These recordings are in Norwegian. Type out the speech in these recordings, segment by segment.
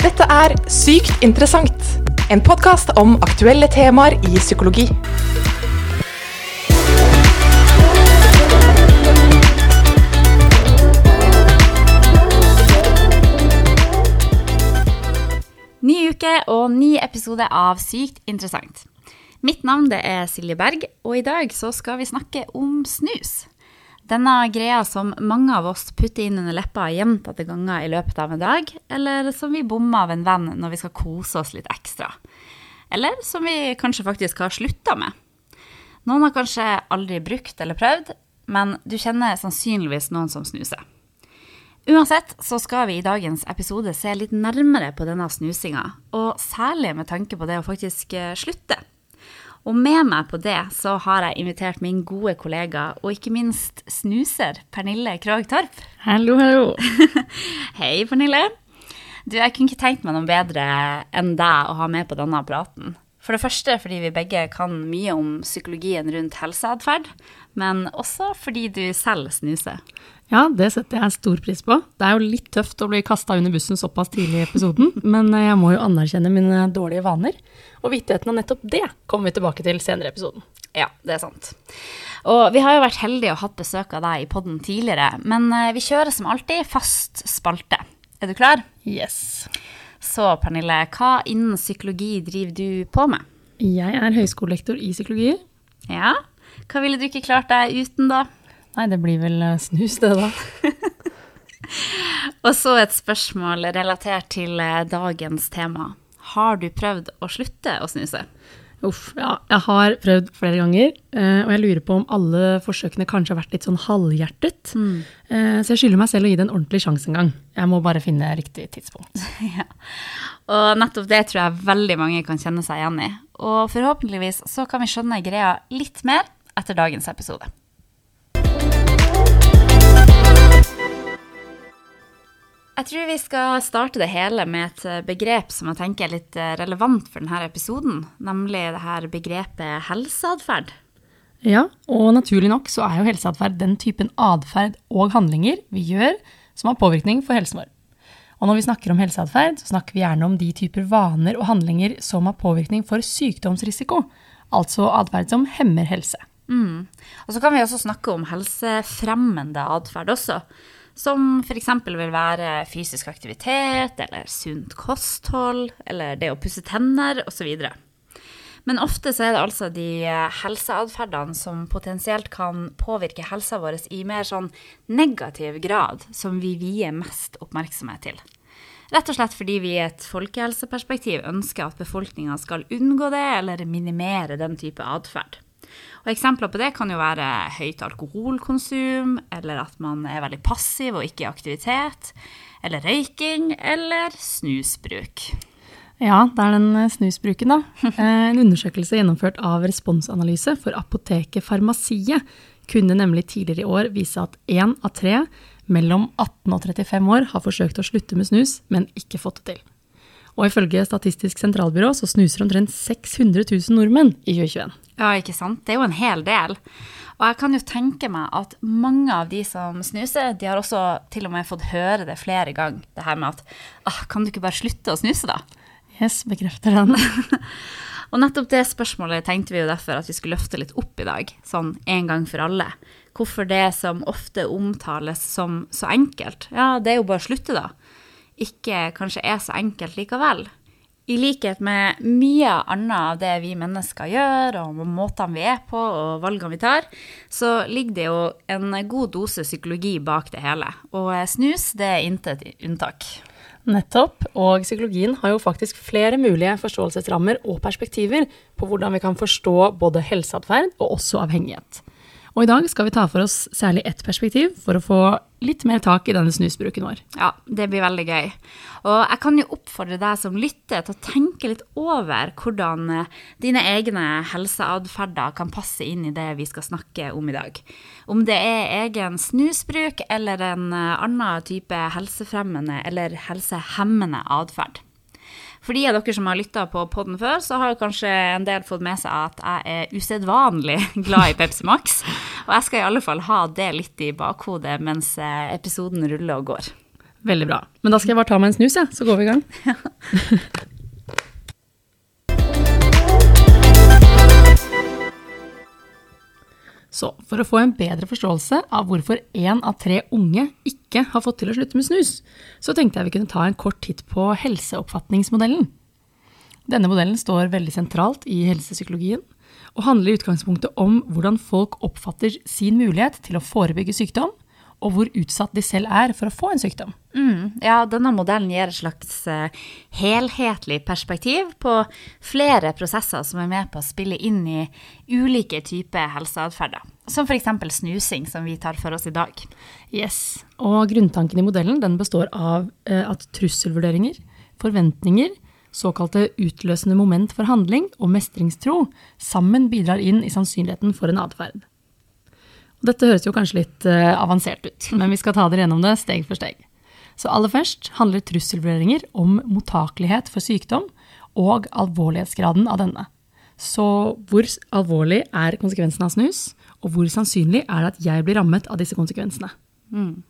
Dette er Sykt interessant, en podkast om aktuelle temaer i psykologi. Ny uke og ny episode av Sykt interessant. Mitt navn er Silje Berg, og i dag skal vi snakke om snus. Denne greia som mange av oss putter inn under leppa gjentatte ganger i løpet av en dag, eller som vi bommer av en venn når vi skal kose oss litt ekstra. Eller som vi kanskje faktisk har slutta med. Noen har kanskje aldri brukt eller prøvd, men du kjenner sannsynligvis noen som snuser. Uansett så skal vi i dagens episode se litt nærmere på denne snusinga, og særlig med tanke på det å faktisk eh, slutte. Og med meg på det så har jeg invitert min gode kollega og ikke minst snuser Pernille Krogh Torp. Hallo, hallo. Hei, Pernille. Du, jeg kunne ikke tenkt meg noe bedre enn deg å ha med på denne praten. For det første fordi vi begge kan mye om psykologien rundt helseatferd, men også fordi du selv snuser. Ja, det setter jeg stor pris på. Det er jo litt tøft å bli kasta under bussen såpass tidlig i episoden, men jeg må jo anerkjenne mine dårlige vaner. Og vittigheten av nettopp det kommer vi tilbake til senere i episoden. Ja, det er sant. Og vi har jo vært heldige og hatt besøk av deg i podden tidligere, men eh, vi kjører som alltid fast spalte. Er du klar? Yes. Så Pernille, hva innen psykologi driver du på med? Jeg er høyskolelektor i psykologi. Ja, hva ville du ikke klart deg uten, da? Nei, det blir vel eh, snus, det, da. Og så et spørsmål relatert til eh, dagens tema. Har du prøvd å slutte å snuse? Uff, ja. Jeg har prøvd flere ganger, eh, og jeg lurer på om alle forsøkene kanskje har vært litt sånn halvhjertet. Mm. Så jeg skylder meg selv å gi det en ordentlig sjanse en gang. Jeg må bare finne riktig tidspunkt. Ja. Og nettopp det tror jeg veldig mange kan kjenne seg igjen i. Og forhåpentligvis så kan vi skjønne greia litt mer etter dagens episode. Jeg tror vi skal starte det hele med et eh, begrep som jeg tenker er litt eh, relevant for denne episoden, nemlig det her begrepet helseatferd. Ja, og naturlig nok så er jo helseatferd den typen atferd og handlinger vi gjør som har påvirkning for helsen vår. Og når vi snakker om helseatferd, så snakker vi gjerne om de typer vaner og handlinger som har påvirkning for sykdomsrisiko, altså atferd som hemmer helse. Mm. Og så kan vi også snakke om helsefremmende atferd også, som f.eks. vil være fysisk aktivitet, eller sunt kosthold, eller det å pusse tenner, osv. Men ofte så er det altså de helseatferdene som potensielt kan påvirke helsa vår i mer sånn negativ grad, som vi vier mest oppmerksomhet til. Rett og slett fordi vi i et folkehelseperspektiv ønsker at befolkninga skal unngå det eller minimere den type atferd. Og Eksempler på det kan jo være høyt alkoholkonsum, eller at man er veldig passiv og ikke i aktivitet, eller røyking, eller snusbruk. Ja, det er den eh, snusbruken, da. Eh, En undersøkelse gjennomført av Responsanalyse for apoteket Farmasiet kunne nemlig tidligere i år vise at én av tre mellom 18 og 35 år har forsøkt å slutte med snus, men ikke fått det til. Og ifølge Statistisk sentralbyrå så snuser omtrent 600 000 nordmenn i 2021. Ja, ikke sant? Det er jo en hel del. Og jeg kan jo tenke meg at mange av de som snuser, de har også til og med fått høre det flere ganger. Det her med at ah, kan du ikke bare slutte å snuse, da? Yes, bekrefter den. Og nettopp det spørsmålet tenkte vi jo derfor at vi skulle løfte litt opp i dag, sånn en gang for alle. Hvorfor det som ofte omtales som så enkelt, ja, det er jo bare å slutte, da, ikke kanskje er så enkelt likevel. I likhet med mye annet av det vi mennesker gjør, og måtene vi er på, og valgene vi tar, så ligger det jo en god dose psykologi bak det hele. Og snus, det er intet unntak. Nettopp. Og psykologien har jo faktisk flere mulige forståelsesrammer og perspektiver på hvordan vi kan forstå både helseatferd og også avhengighet. Og i dag skal vi ta for oss særlig ett perspektiv for å få litt mer tak i denne snusbruken vår. Ja, det blir veldig gøy. Og jeg kan jo oppfordre deg som lytter til å tenke litt over hvordan eh, dine egne helseatferder kan passe inn i det vi skal snakke om i dag. Om det er egen snusbruk eller en eh, annen type helsefremmende eller helsehemmende atferd. For de av dere som har lytta på podden før, så har kanskje en del fått med seg at jeg er usedvanlig glad i Pepsi Max. Og jeg skal i alle fall ha det litt i bakhodet mens eh, episoden ruller og går. Veldig bra. Men da skal jeg bare ta meg en snus, jeg, så går vi i gang. Så for å få en bedre forståelse av hvorfor én av tre unge ikke har fått til å slutte med snus, så tenkte jeg vi kunne ta en kort titt på helseoppfatningsmodellen. Denne modellen står veldig sentralt i helsepsykologien, og handler i utgangspunktet om hvordan folk oppfatter sin mulighet til å forebygge sykdom, og hvor utsatt de selv er for å få en sykdom. Mm, ja, denne modellen gir et slags uh, helhetlig perspektiv på flere prosesser som er med på å spille inn i ulike typer helseatferder. Som f.eks. snusing, som vi tar for oss i dag. Yes, og Grunntanken i modellen den består av uh, at trusselvurderinger, forventninger, såkalte utløsende moment for handling og mestringstro sammen bidrar inn i sannsynligheten for en atferd. Dette høres jo kanskje litt uh, avansert ut, men vi skal ta dere gjennom det steg for steg. Så aller først handler trusselvurderinger om mottakelighet for sykdom og alvorlighetsgraden av denne. Så hvor alvorlig er konsekvensen av snus, og hvor sannsynlig er det at jeg blir rammet av disse konsekvensene? Mm.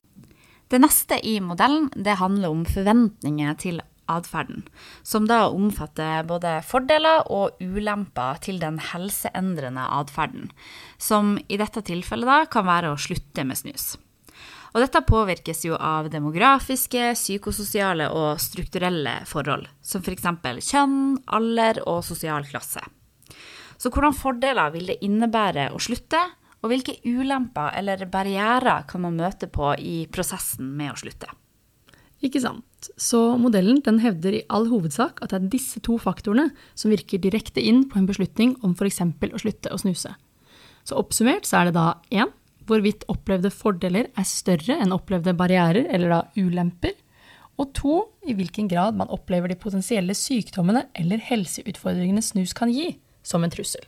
Det neste i modellen det handler om forventninger til atferden, som da omfatter både fordeler og ulemper til den helseendrende atferden, som i dette tilfellet da kan være å slutte med snus. Og dette påvirkes jo av demografiske, psykososiale og strukturelle forhold, som f.eks. For kjønn, alder og sosial klasse. Så hvordan fordeler vil det innebære å slutte, og hvilke ulemper eller barrierer kan man møte på i prosessen med å slutte? Ikke sant. Så modellen den hevder i all hovedsak at det er disse to faktorene som virker direkte inn på en beslutning om f.eks. å slutte å snuse. Så oppsummert så er det da 1. hvorvidt opplevde fordeler er større enn opplevde barrierer, eller da ulemper. Og to i hvilken grad man opplever de potensielle sykdommene eller helseutfordringene snus kan gi, som en trussel.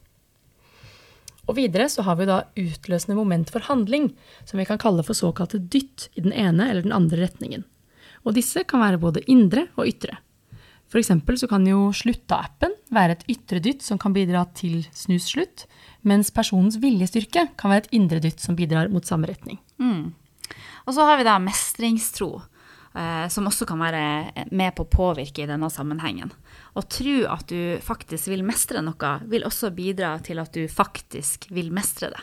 Og videre så har vi da utløsende moment for handling, som vi kan kalle for såkalte dytt i den ene eller den andre retningen og disse kan være både indre og ytre. Eksempel så kan jo slutta-appen være et ytre dytt som kan bidra til snusslutt, mens personens viljestyrke kan være et indre dytt som bidrar mot samme retning. Mm. Og så har vi da mestringstro, eh, som også kan være med på å påvirke i denne sammenhengen. Å tro at du faktisk vil mestre noe, vil også bidra til at du faktisk vil mestre det.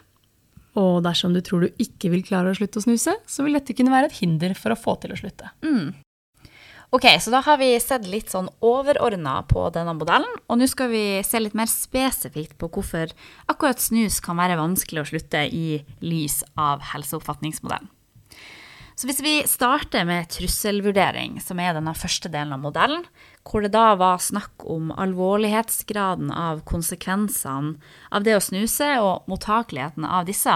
Og dersom du tror du ikke vil klare å slutte å snuse, så vil dette kunne være et hinder for å få til å slutte. Mm. Ok, så da har vi sett litt sånn overordna på denne modellen, og nå skal vi se litt mer spesifikt på hvorfor akkurat snus kan være vanskelig å slutte i lys av helseoppfatningsmodellen. Så hvis vi starter med trusselvurdering, som er denne første delen av modellen, hvor det da var snakk om alvorlighetsgraden av konsekvensene av det å snuse og mottakeligheten av disse,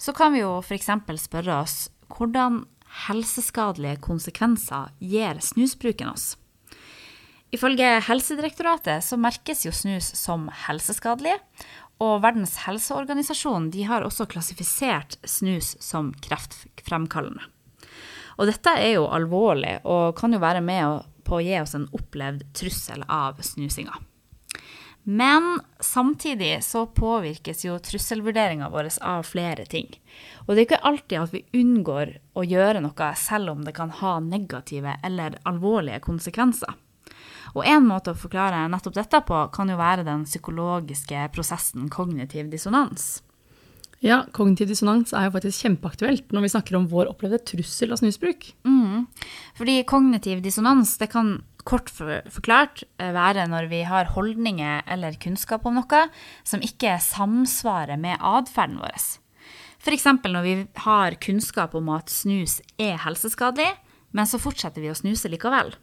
så kan vi jo f.eks. spørre oss hvordan helseskadelige konsekvenser gir snusbruken oss? Ifølge Helsedirektoratet så merkes jo snus som helseskadelig, og Verdens helseorganisasjon har også klassifisert snus som kreftfremkallende. Og dette er jo alvorlig og kan jo være med på å gi oss en opplevd trussel av snusinga. Men samtidig så påvirkes jo trusselvurderinga vår av flere ting. Og det er ikke alltid at vi unngår å gjøre noe selv om det kan ha negative eller alvorlige konsekvenser. Og en måte å forklare nettopp dette på kan jo være den psykologiske prosessen kognitiv dissonans. Ja, kognitiv dissonans er jo faktisk kjempeaktuelt når vi snakker om vår opplevde trussel av snusbruk. Mm. Fordi kognitiv dissonans det kan kort forklart eh, være når vi har holdninger eller kunnskap om noe som ikke samsvarer med atferden vår. F.eks. når vi har kunnskap om at snus er helseskadelig, men så fortsetter vi å snuse likevel.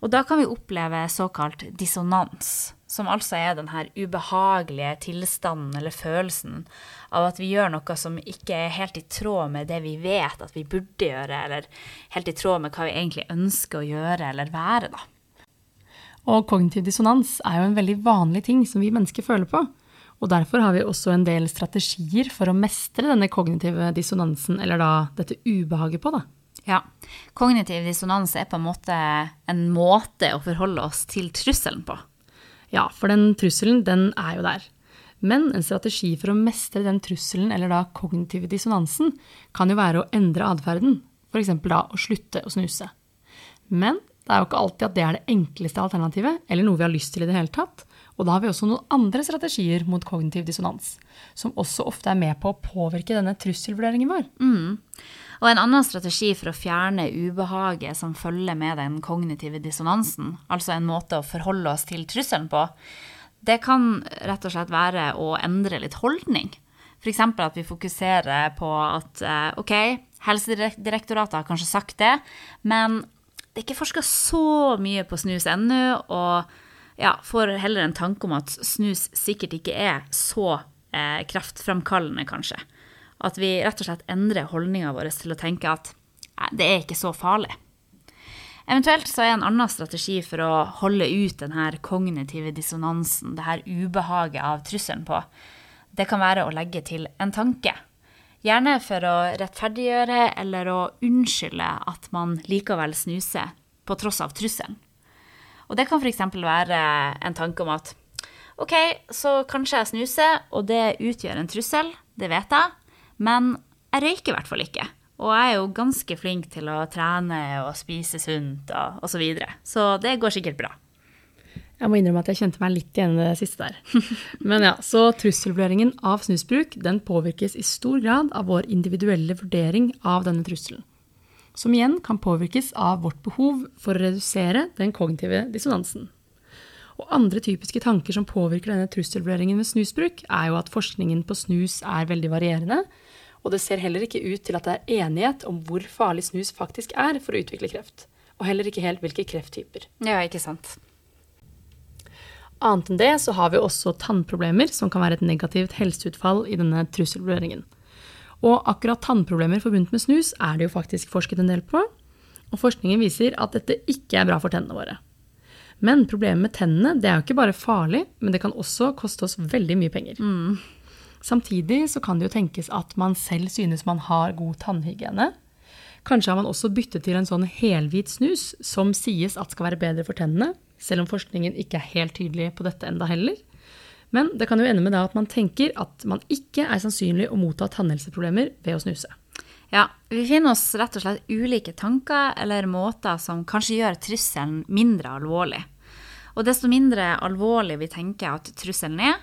Og da kan vi oppleve såkalt dissonans, som altså er den her ubehagelige tilstanden eller følelsen av at vi gjør noe som ikke er helt i tråd med det vi vet at vi burde gjøre, eller helt i tråd med hva vi egentlig ønsker å gjøre eller være, da. Og kognitiv dissonans er jo en veldig vanlig ting som vi mennesker føler på. Og derfor har vi også en del strategier for å mestre denne kognitive dissonansen, eller da dette ubehaget på, da. Ja. Kognitiv dissonans er på en måte en måte å forholde oss til trusselen på. Ja, for den trusselen, den er jo der. Men en strategi for å mestre den trusselen, eller da kognitive dissonansen, kan jo være å endre atferden. f.eks. da å slutte å snuse. Men det er jo ikke alltid at det er det enkleste alternativet, eller noe vi har lyst til i det hele tatt. Og da har vi også noen andre strategier mot kognitiv dissonans, som også ofte er med på å påvirke denne trusselvurderingen vår. Og en annen strategi for å fjerne ubehaget som følger med den kognitive dissonansen, altså en måte å forholde oss til trusselen på, det kan rett og slett være å endre litt holdning. F.eks. at vi fokuserer på at eh, OK, Helsedirektoratet har kanskje sagt det, men det er ikke forska så mye på snus ennå, og ja, får heller en tanke om at snus sikkert ikke er så eh, kraftfremkallende, kanskje. At vi rett og slett endrer holdninga vår til å tenke at eh, det er ikke så farlig. Eventuelt så er en annen strategi for å holde ut denne kognitive dissonansen, det her ubehaget av trusselen på, det kan være å legge til en tanke. Gjerne for å rettferdiggjøre eller å unnskylde at man likevel snuser, på tross av trusselen. Og det kan f.eks. være en tanke om at OK, så kanskje jeg snuser, og det utgjør en trussel, det vet jeg, men jeg røyker i hvert fall ikke. Og jeg er jo ganske flink til å trene og spise sunt og osv. Så, videre. så det går sikkert bra. Jeg må innrømme at jeg kjente meg litt igjen i det siste der. Men ja, Så trusselvurderingen av snusbruk den påvirkes i stor grad av vår individuelle vurdering av denne trusselen. Som igjen kan påvirkes av vårt behov for å redusere den kognitive dissonansen. Og andre typiske tanker som påvirker denne trusselvurderingen ved snusbruk, er jo at forskningen på snus er veldig varierende, og det ser heller ikke ut til at det er enighet om hvor farlig snus faktisk er for å utvikle kreft. Og heller ikke helt hvilke krefttyper. Ja, ikke sant. Annet enn det så har vi også tannproblemer, som kan være et negativt helseutfall i denne trusselvurderingen. Og akkurat tannproblemer forbundet med snus er det jo faktisk forsket en del på. Og forskningen viser at dette ikke er bra for tennene våre. Men problemet med tennene det er jo ikke bare farlig, men det kan også koste oss veldig mye penger. Mm. Samtidig så kan det jo tenkes at man selv synes man har god tannhygiene. Kanskje har man også byttet til en sånn helhvit snus som sies at skal være bedre for tennene, selv om forskningen ikke er helt tydelig på dette enda heller. Men det kan jo ende med at man tenker at man ikke er sannsynlig å motta tannhelseproblemer ved å snuse. Ja, vi finner oss rett og slett ulike tanker eller måter som kanskje gjør trusselen mindre alvorlig. Og desto mindre alvorlig vi tenker at trusselen er,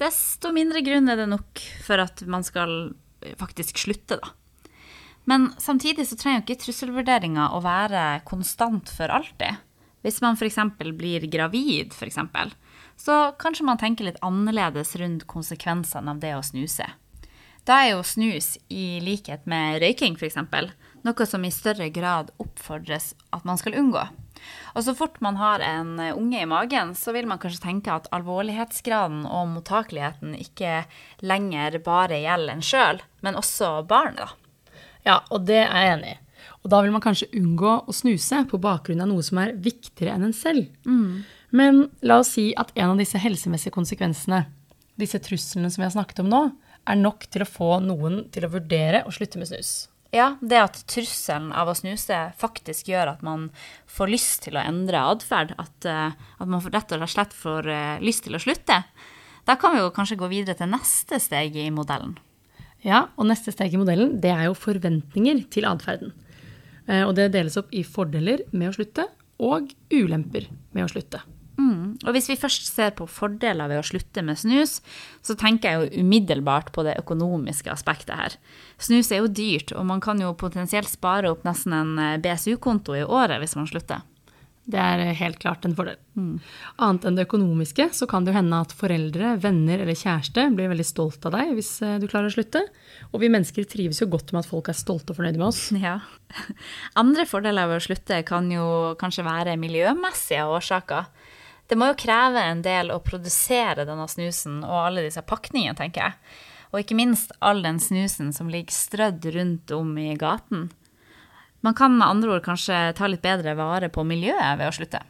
desto mindre grunn er det nok for at man skal faktisk slutte, da. Men samtidig så trenger jo ikke trusselvurderinga å være konstant for alltid. Hvis man f.eks. blir gravid, for eksempel, så kanskje man tenker litt annerledes rundt konsekvensene av det å snuse. Da er jo snus, i likhet med røyking f.eks., noe som i større grad oppfordres at man skal unngå. Og så fort man har en unge i magen, så vil man kanskje tenke at alvorlighetsgraden og mottakeligheten ikke lenger bare gjelder en sjøl, men også barnet, da. Ja, og det er jeg enig i. Og da vil man kanskje unngå å snuse på bakgrunn av noe som er viktigere enn en selv. Mm. Men la oss si at en av disse helsemessige konsekvensene, disse truslene som vi har snakket om nå, er nok til å få noen til å vurdere å slutte med snus. Ja, det at trusselen av å snuse faktisk gjør at man får lyst til å endre atferd, at, uh, at, man rett og slett får uh, lyst til å slutte, da kan vi jo kanskje gå videre til neste steg i modellen. Ja, og neste steg i modellen det er jo forventninger til atferden. Uh, og det deles opp i fordeler med å slutte og ulemper med å slutte. Mm. Og hvis vi først ser på fordeler ved å slutte med snus, så tenker jeg jo umiddelbart på det økonomiske aspektet her. Snus er jo dyrt, og man kan jo potensielt spare opp nesten en eh, BSU-konto i året hvis man slutter. Det er helt klart en fordel. Mm. Annet enn det økonomiske så kan det jo hende at foreldre, venner eller kjæreste blir veldig stolt av deg hvis eh, du klarer å slutte. Og vi mennesker trives jo godt med at folk er stolte og fornøyde med oss. Ja. Andre fordeler ved å slutte kan jo kanskje være miljømessige årsaker. Det må jo kreve en del å produsere denne snusen og alle disse pakningene, tenker jeg. Og ikke minst all den snusen som ligger strødd rundt om i gaten. Man kan med andre ord kanskje ta litt bedre vare på miljøet ved å slutte.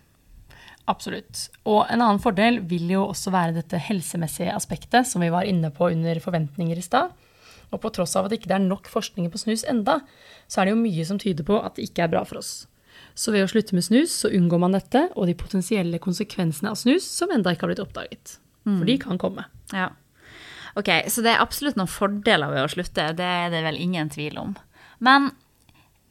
Absolutt. Og en annen fordel vil jo også være dette helsemessige aspektet som vi var inne på under forventninger i stad. Og på tross av at det ikke er nok forskning på snus enda, så er det jo mye som tyder på at det ikke er bra for oss. Så ved å slutte med snus, så unngår man dette og de potensielle konsekvensene av snus som enda ikke har blitt oppdaget. For de kan komme. Ja. Ok, Så det er absolutt noen fordeler ved å slutte, det er det vel ingen tvil om. Men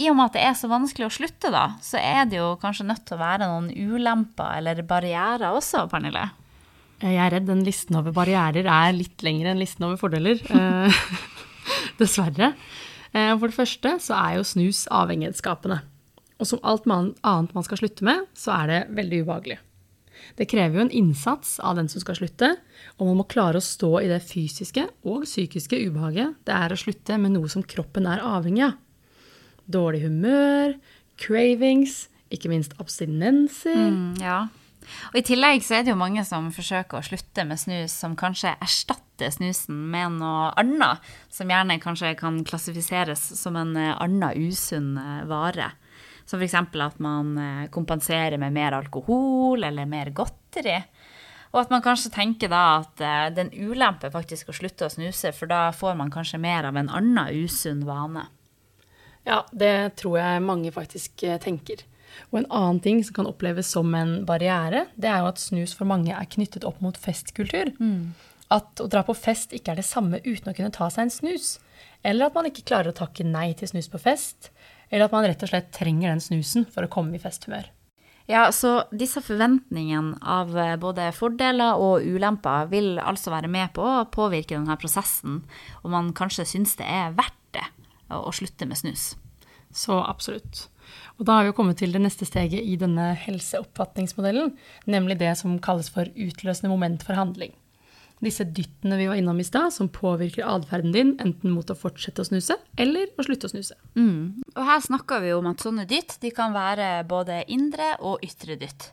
i og med at det er så vanskelig å slutte, da, så er det jo kanskje nødt til å være noen ulemper eller barrierer også, Pernille? Jeg er redd den listen over barrierer er litt lengre enn listen over fordeler. Eh, dessverre. Eh, for det første så er jo snus avhengighetsskapende. Og som alt annet man skal slutte med, så er det veldig ubehagelig. Det krever jo en innsats av den som skal slutte, og man må klare å stå i det fysiske og psykiske ubehaget det er å slutte med noe som kroppen er avhengig av. Dårlig humør, cravings, ikke minst abstinenser. Mm, ja. Og I tillegg så er det jo mange som forsøker å slutte med snus som kanskje erstatter snusen med noe annet, som gjerne kanskje kan klassifiseres som en eh, annen usunn eh, vare. Som f.eks. at man eh, kompenserer med mer alkohol eller mer godteri. Og at man kanskje tenker da at det er ulempe faktisk å slutte å snuse, for da får man kanskje mer av en annen usunn vane. Ja, det tror jeg mange faktisk tenker. Og en annen ting som kan oppleves som en barriere, det er jo at snus for mange er knyttet opp mot festkultur. Mm. At å dra på fest ikke er det samme uten å kunne ta seg en snus. Eller at man ikke klarer å takke nei til snus på fest. Eller at man rett og slett trenger den snusen for å komme i festhumør. Ja, så disse forventningene av eh, både fordeler og ulemper vil altså være med på å påvirke denne prosessen, og man kanskje syns det er verdt å slutte med snus. Så absolutt. Og da har vi jo kommet til det neste steget i denne helseoppfatningsmodellen, nemlig det som kalles for utløsende moment for handling. Disse dyttene vi var innom i stad, som påvirker atferden din enten mot å fortsette å snuse eller å slutte å snuse. Mm. Og her snakker vi om at sånne dytt de kan være både indre og ytre dytt.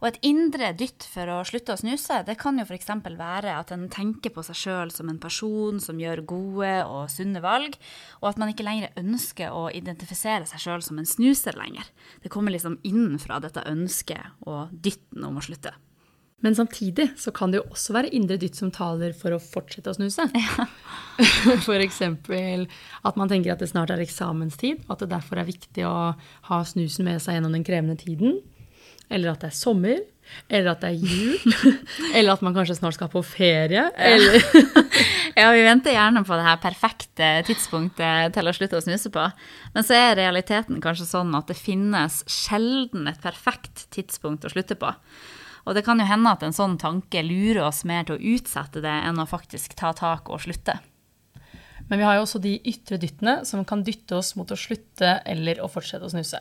Og et indre dytt for å slutte å snuse, det kan jo f.eks. være at en tenker på seg sjøl som en person som gjør gode og sunne valg, og at man ikke lenger ønsker å identifisere seg sjøl som en snuser lenger. Det kommer liksom innenfra dette ønsket og dytten om å slutte. Men samtidig så kan det jo også være indre dytt som taler for å fortsette å snuse. Ja. F.eks. at man tenker at det snart er eksamenstid, at det derfor er viktig å ha snusen med seg gjennom den krevende tiden eller at det er sommer, eller at det er jul, eller at man kanskje snart skal på ferie, eller Ja, vi venter gjerne på det her perfekte tidspunktet til å slutte å snuse på. Men så er realiteten kanskje sånn at det finnes sjelden et perfekt tidspunkt å slutte på. Og det kan jo hende at en sånn tanke lurer oss mer til å utsette det enn å faktisk ta tak og slutte. Men vi har jo også de ytre dyttene som kan dytte oss mot å slutte eller å fortsette å snuse.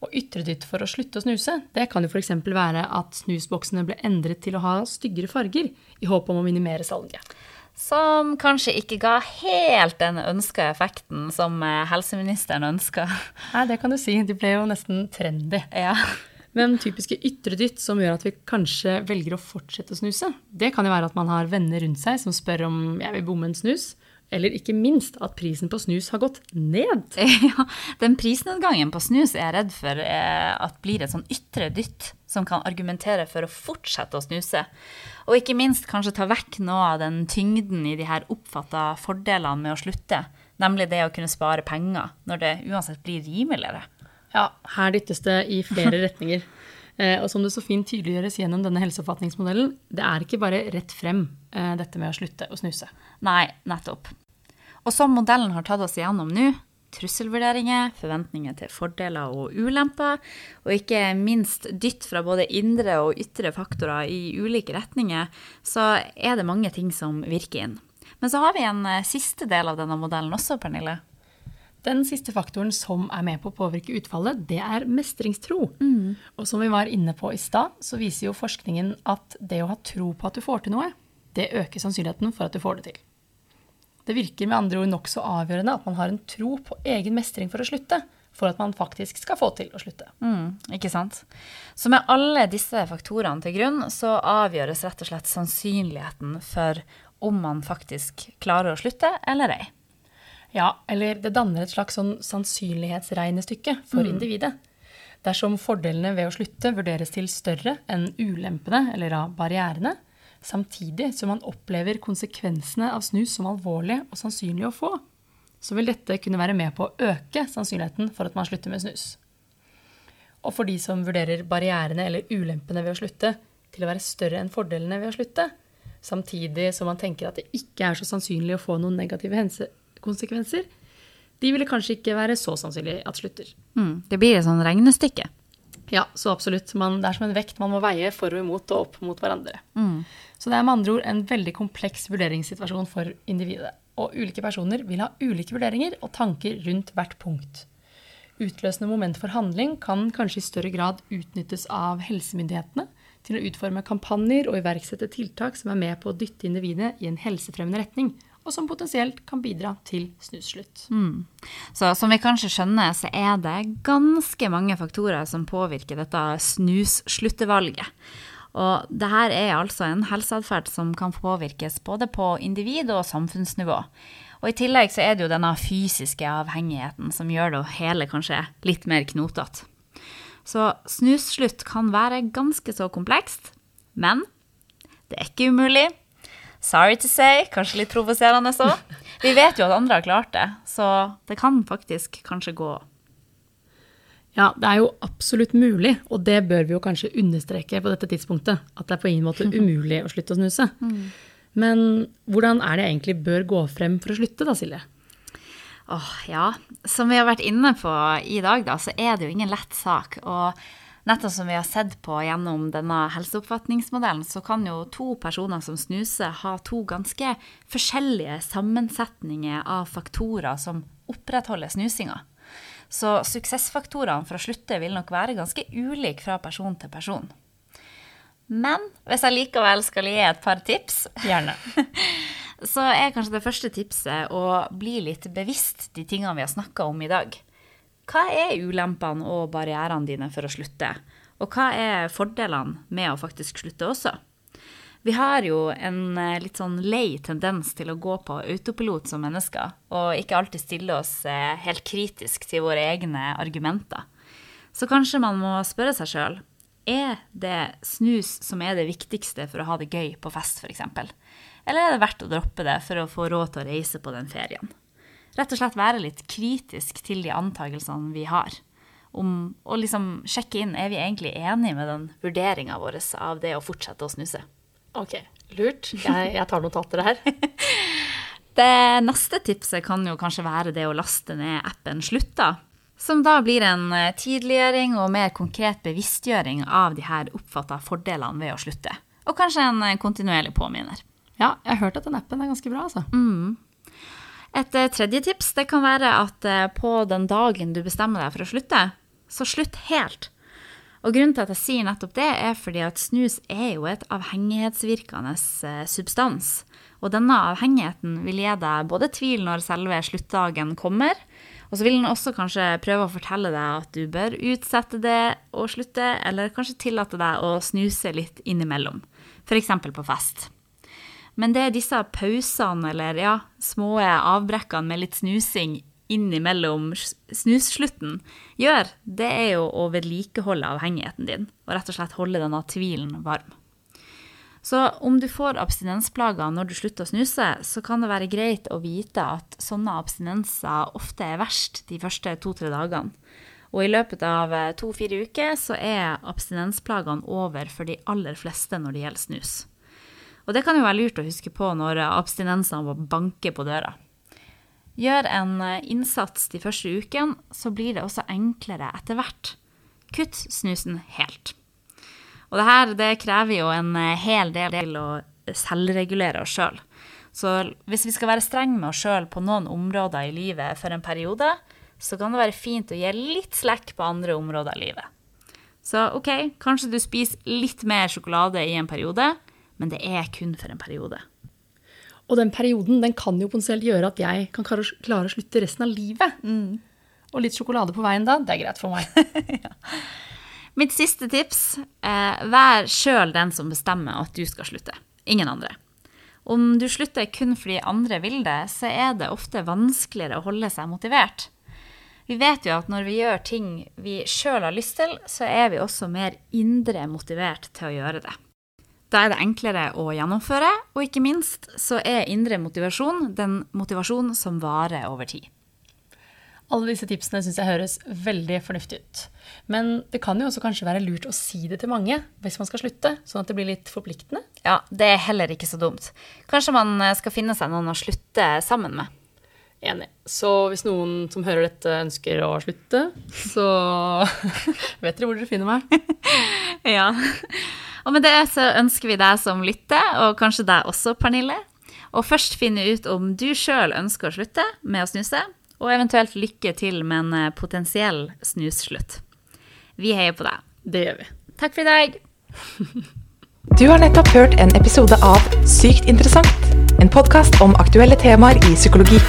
Og ytre dytt for å slutte å snuse, det kan jo f.eks. være at snusboksene ble endret til å ha styggere farger, i håp om å minimere salget. Som kanskje ikke ga helt den ønska effekten som eh, helseministeren ønska. Nei, det kan du si. De ble jo nesten trendy. Ja. Men typiske ytre dytt som gjør at vi kanskje velger å fortsette å snuse, det kan jo være at man har venner rundt seg som spør om jeg vil bomme en snus. Eller ikke minst at prisen på snus har gått ned. Ja, Den prisnedgangen på snus er jeg redd for eh, at blir et sånn ytre dytt som kan argumentere for å fortsette å snuse. Og ikke minst kanskje ta vekk noe av den tyngden i de her oppfatta fordelene med å slutte. Nemlig det å kunne spare penger når det uansett blir rimeligere. Ja, her dyttes det i flere retninger. Eh, og som det så fint tydeliggjøres gjennom denne helseoppfatningsmodellen, det er ikke bare rett frem eh, dette med å slutte å snuse. Nei, nettopp. Og som modellen har tatt oss igjennom nå, trusselvurderinger, forventninger til fordeler og ulemper, og ikke minst dytt fra både indre og ytre faktorer i ulike retninger, så er det mange ting som virker inn. Men så har vi en eh, siste del av denne modellen også, Pernille. Den siste faktoren som er med på å påvirke utfallet, det er mestringstro. Mm. Og som vi var inne på i stad, så viser jo forskningen at det å ha tro på at du får til noe, det øker sannsynligheten for at du får det til. Det virker med andre ord nokså avgjørende at man har en tro på egen mestring for å slutte, for at man faktisk skal få til å slutte. Mm, ikke sant? Så med alle disse faktorene til grunn, så avgjøres rett og slett sannsynligheten for om man faktisk klarer å slutte eller ei. Ja, eller det danner et slags sånn sannsynlighetsregnestykke for mm. individet. Dersom fordelene ved å slutte vurderes til større enn ulempene eller av barrierene, samtidig som man opplever konsekvensene av snus som alvorlig og sannsynlig å få, så vil dette kunne være med på å øke sannsynligheten for at man slutter med snus. Og for de som vurderer barrierene eller ulempene ved å slutte til å være større enn fordelene ved å slutte, samtidig som man tenker at det ikke er så sannsynlig å få noen negative konsekvenser, de ville kanskje ikke være så sannsynlig at slutter. Mm, det blir et sånn regnestykke. Ja, så absolutt. Man, det er som en vekt man må veie for og imot og opp mot hverandre. Så det er med andre ord en veldig kompleks vurderingssituasjon for individet. Og ulike personer vil ha ulike vurderinger og tanker rundt hvert punkt. Utløsende moment for handling kan kanskje i større grad utnyttes av helsemyndighetene til å utforme kampanjer og iverksette tiltak som er med på å dytte individet i en helsefremmende retning, og som potensielt kan bidra til snusslutt. Så som vi kanskje skjønner, så er det ganske mange faktorer som påvirker dette snussluttevalget. Og det her er altså en helseatferd som kan påvirkes både på individ- og samfunnsnivå. Og i tillegg så er det jo denne fysiske avhengigheten som gjør det hele kanskje litt mer knotete. Så snusslutt kan være ganske så komplekst, men det er ikke umulig. Sorry to say, kanskje litt provoserende så. Vi vet jo at andre har klart det, så det kan faktisk kanskje gå. Ja, det er jo absolutt mulig, og det bør vi jo kanskje understreke på dette tidspunktet, at det er på ingen måte umulig å slutte å snuse. Men hvordan er det jeg egentlig bør gå frem for å slutte, da, Silje? Åh, ja. Som vi har vært inne på i dag, da, så er det jo ingen lett sak. Og nettopp som vi har sett på gjennom denne helseoppfatningsmodellen, så kan jo to personer som snuser, ha to ganske forskjellige sammensetninger av faktorer som opprettholder snusinga. Så suksessfaktorene for å slutte vil nok være ganske ulike fra person til person. Men hvis jeg likevel skal gi et par tips, Gjerne. så er kanskje det første tipset å bli litt bevisst de tingene vi har snakka om i dag. Hva er ulempene og barrierene dine for å slutte? Og hva er fordelene med å faktisk slutte også? Vi har jo en eh, litt sånn lei tendens til å gå på autopilot som mennesker, og ikke alltid stille oss eh, helt kritisk til våre egne argumenter. Så kanskje man må spørre seg sjøl er det snus som er det viktigste for å ha det gøy på fest, f.eks.? Eller er det verdt å droppe det for å få råd til å reise på den ferien? Rett og slett være litt kritisk til de antakelsene vi har. Om å liksom sjekke inn er vi egentlig enige med den vurderinga vår av det å fortsette å snuse. Ok, lurt. Jeg, jeg tar notater her. Det neste tipset kan jo kanskje være det å laste ned appen Slutta. Som da blir en eh, tidliggjøring og mer konkret bevisstgjøring av de her oppfatta fordelene ved å slutte. Og kanskje en eh, kontinuerlig påminner. Ja, jeg har hørt at den appen er ganske bra, altså. Et eh, tredje tips det kan være at eh, på den dagen du bestemmer deg for å slutte, så slutt helt. Og grunnen til at jeg sier nettopp det, er fordi at snus er jo et avhengighetsvirkende eh, substans. Og denne avhengigheten vil gi deg både tvil når selve sluttdagen kommer, og så vil den også kanskje prøve å fortelle deg at du bør utsette det og slutte, eller kanskje tillate deg å snuse litt innimellom, f.eks. på fest. Men det er disse pausene eller ja, små avbrekkene med litt snusing innimellom snusslutten gjør, det er jo å vedlikeholde avhengigheten din, og rett og slett holde denne tvilen varm. Så om du får abstinensplager når du slutter å snuse, så kan det være greit å vite at sånne abstinenser ofte er verst de første to-tre dagene. Og i løpet av eh, to-fire uker så er abstinensplagene over for de aller fleste når det gjelder snus. Og det kan jo være lurt å huske på når abstinensene banker på døra. Gjør en eh, innsats de første ukene, så blir det også enklere etter hvert. Kutt snusen helt. Og det her det krever jo en eh, hel del til å selvregulere oss sjøl. Så hvis vi skal være strenge med oss sjøl på noen områder i livet for en periode, så kan det være fint å gi litt slekk på andre områder i livet. Så OK, kanskje du spiser litt mer sjokolade i en periode, men det er kun for en periode. Og den perioden den kan jo potensielt gjøre at jeg kan klare å slutte resten av livet. Og litt sjokolade på veien da, det er greit for meg. Mitt siste tips er vær sjøl den som bestemmer at du skal slutte. Ingen andre. Om du slutter kun fordi andre vil det, så er det ofte vanskeligere å holde seg motivert. Vi vet jo at når vi gjør ting vi sjøl har lyst til, så er vi også mer indre motivert til å gjøre det. Da er det enklere å gjennomføre, og ikke minst så er indre motivasjon den motivasjonen som varer over tid. Alle disse tipsene syns jeg høres veldig fornuftig ut. Men det kan jo også kanskje være lurt å si det til mange hvis man skal slutte, sånn at det blir litt forpliktende. Ja, det er heller ikke så dumt. Kanskje man eh, skal finne seg noen å slutte sammen med. Enig. Så hvis noen som hører dette, ønsker å slutte, så vet dere hvor dere finner meg. Ja. Og med det så ønsker vi deg som lytter, og kanskje deg også, Pernille, å først finne ut om du sjøl ønsker å slutte med å snuse, og eventuelt lykke til med en eh, potensiell snusslutt. Vi heier på deg. Det gjør vi. Takk for i dag. Du har nettopp hørt en episode av Sykt interessant, en podkast om aktuelle temaer i psykologi.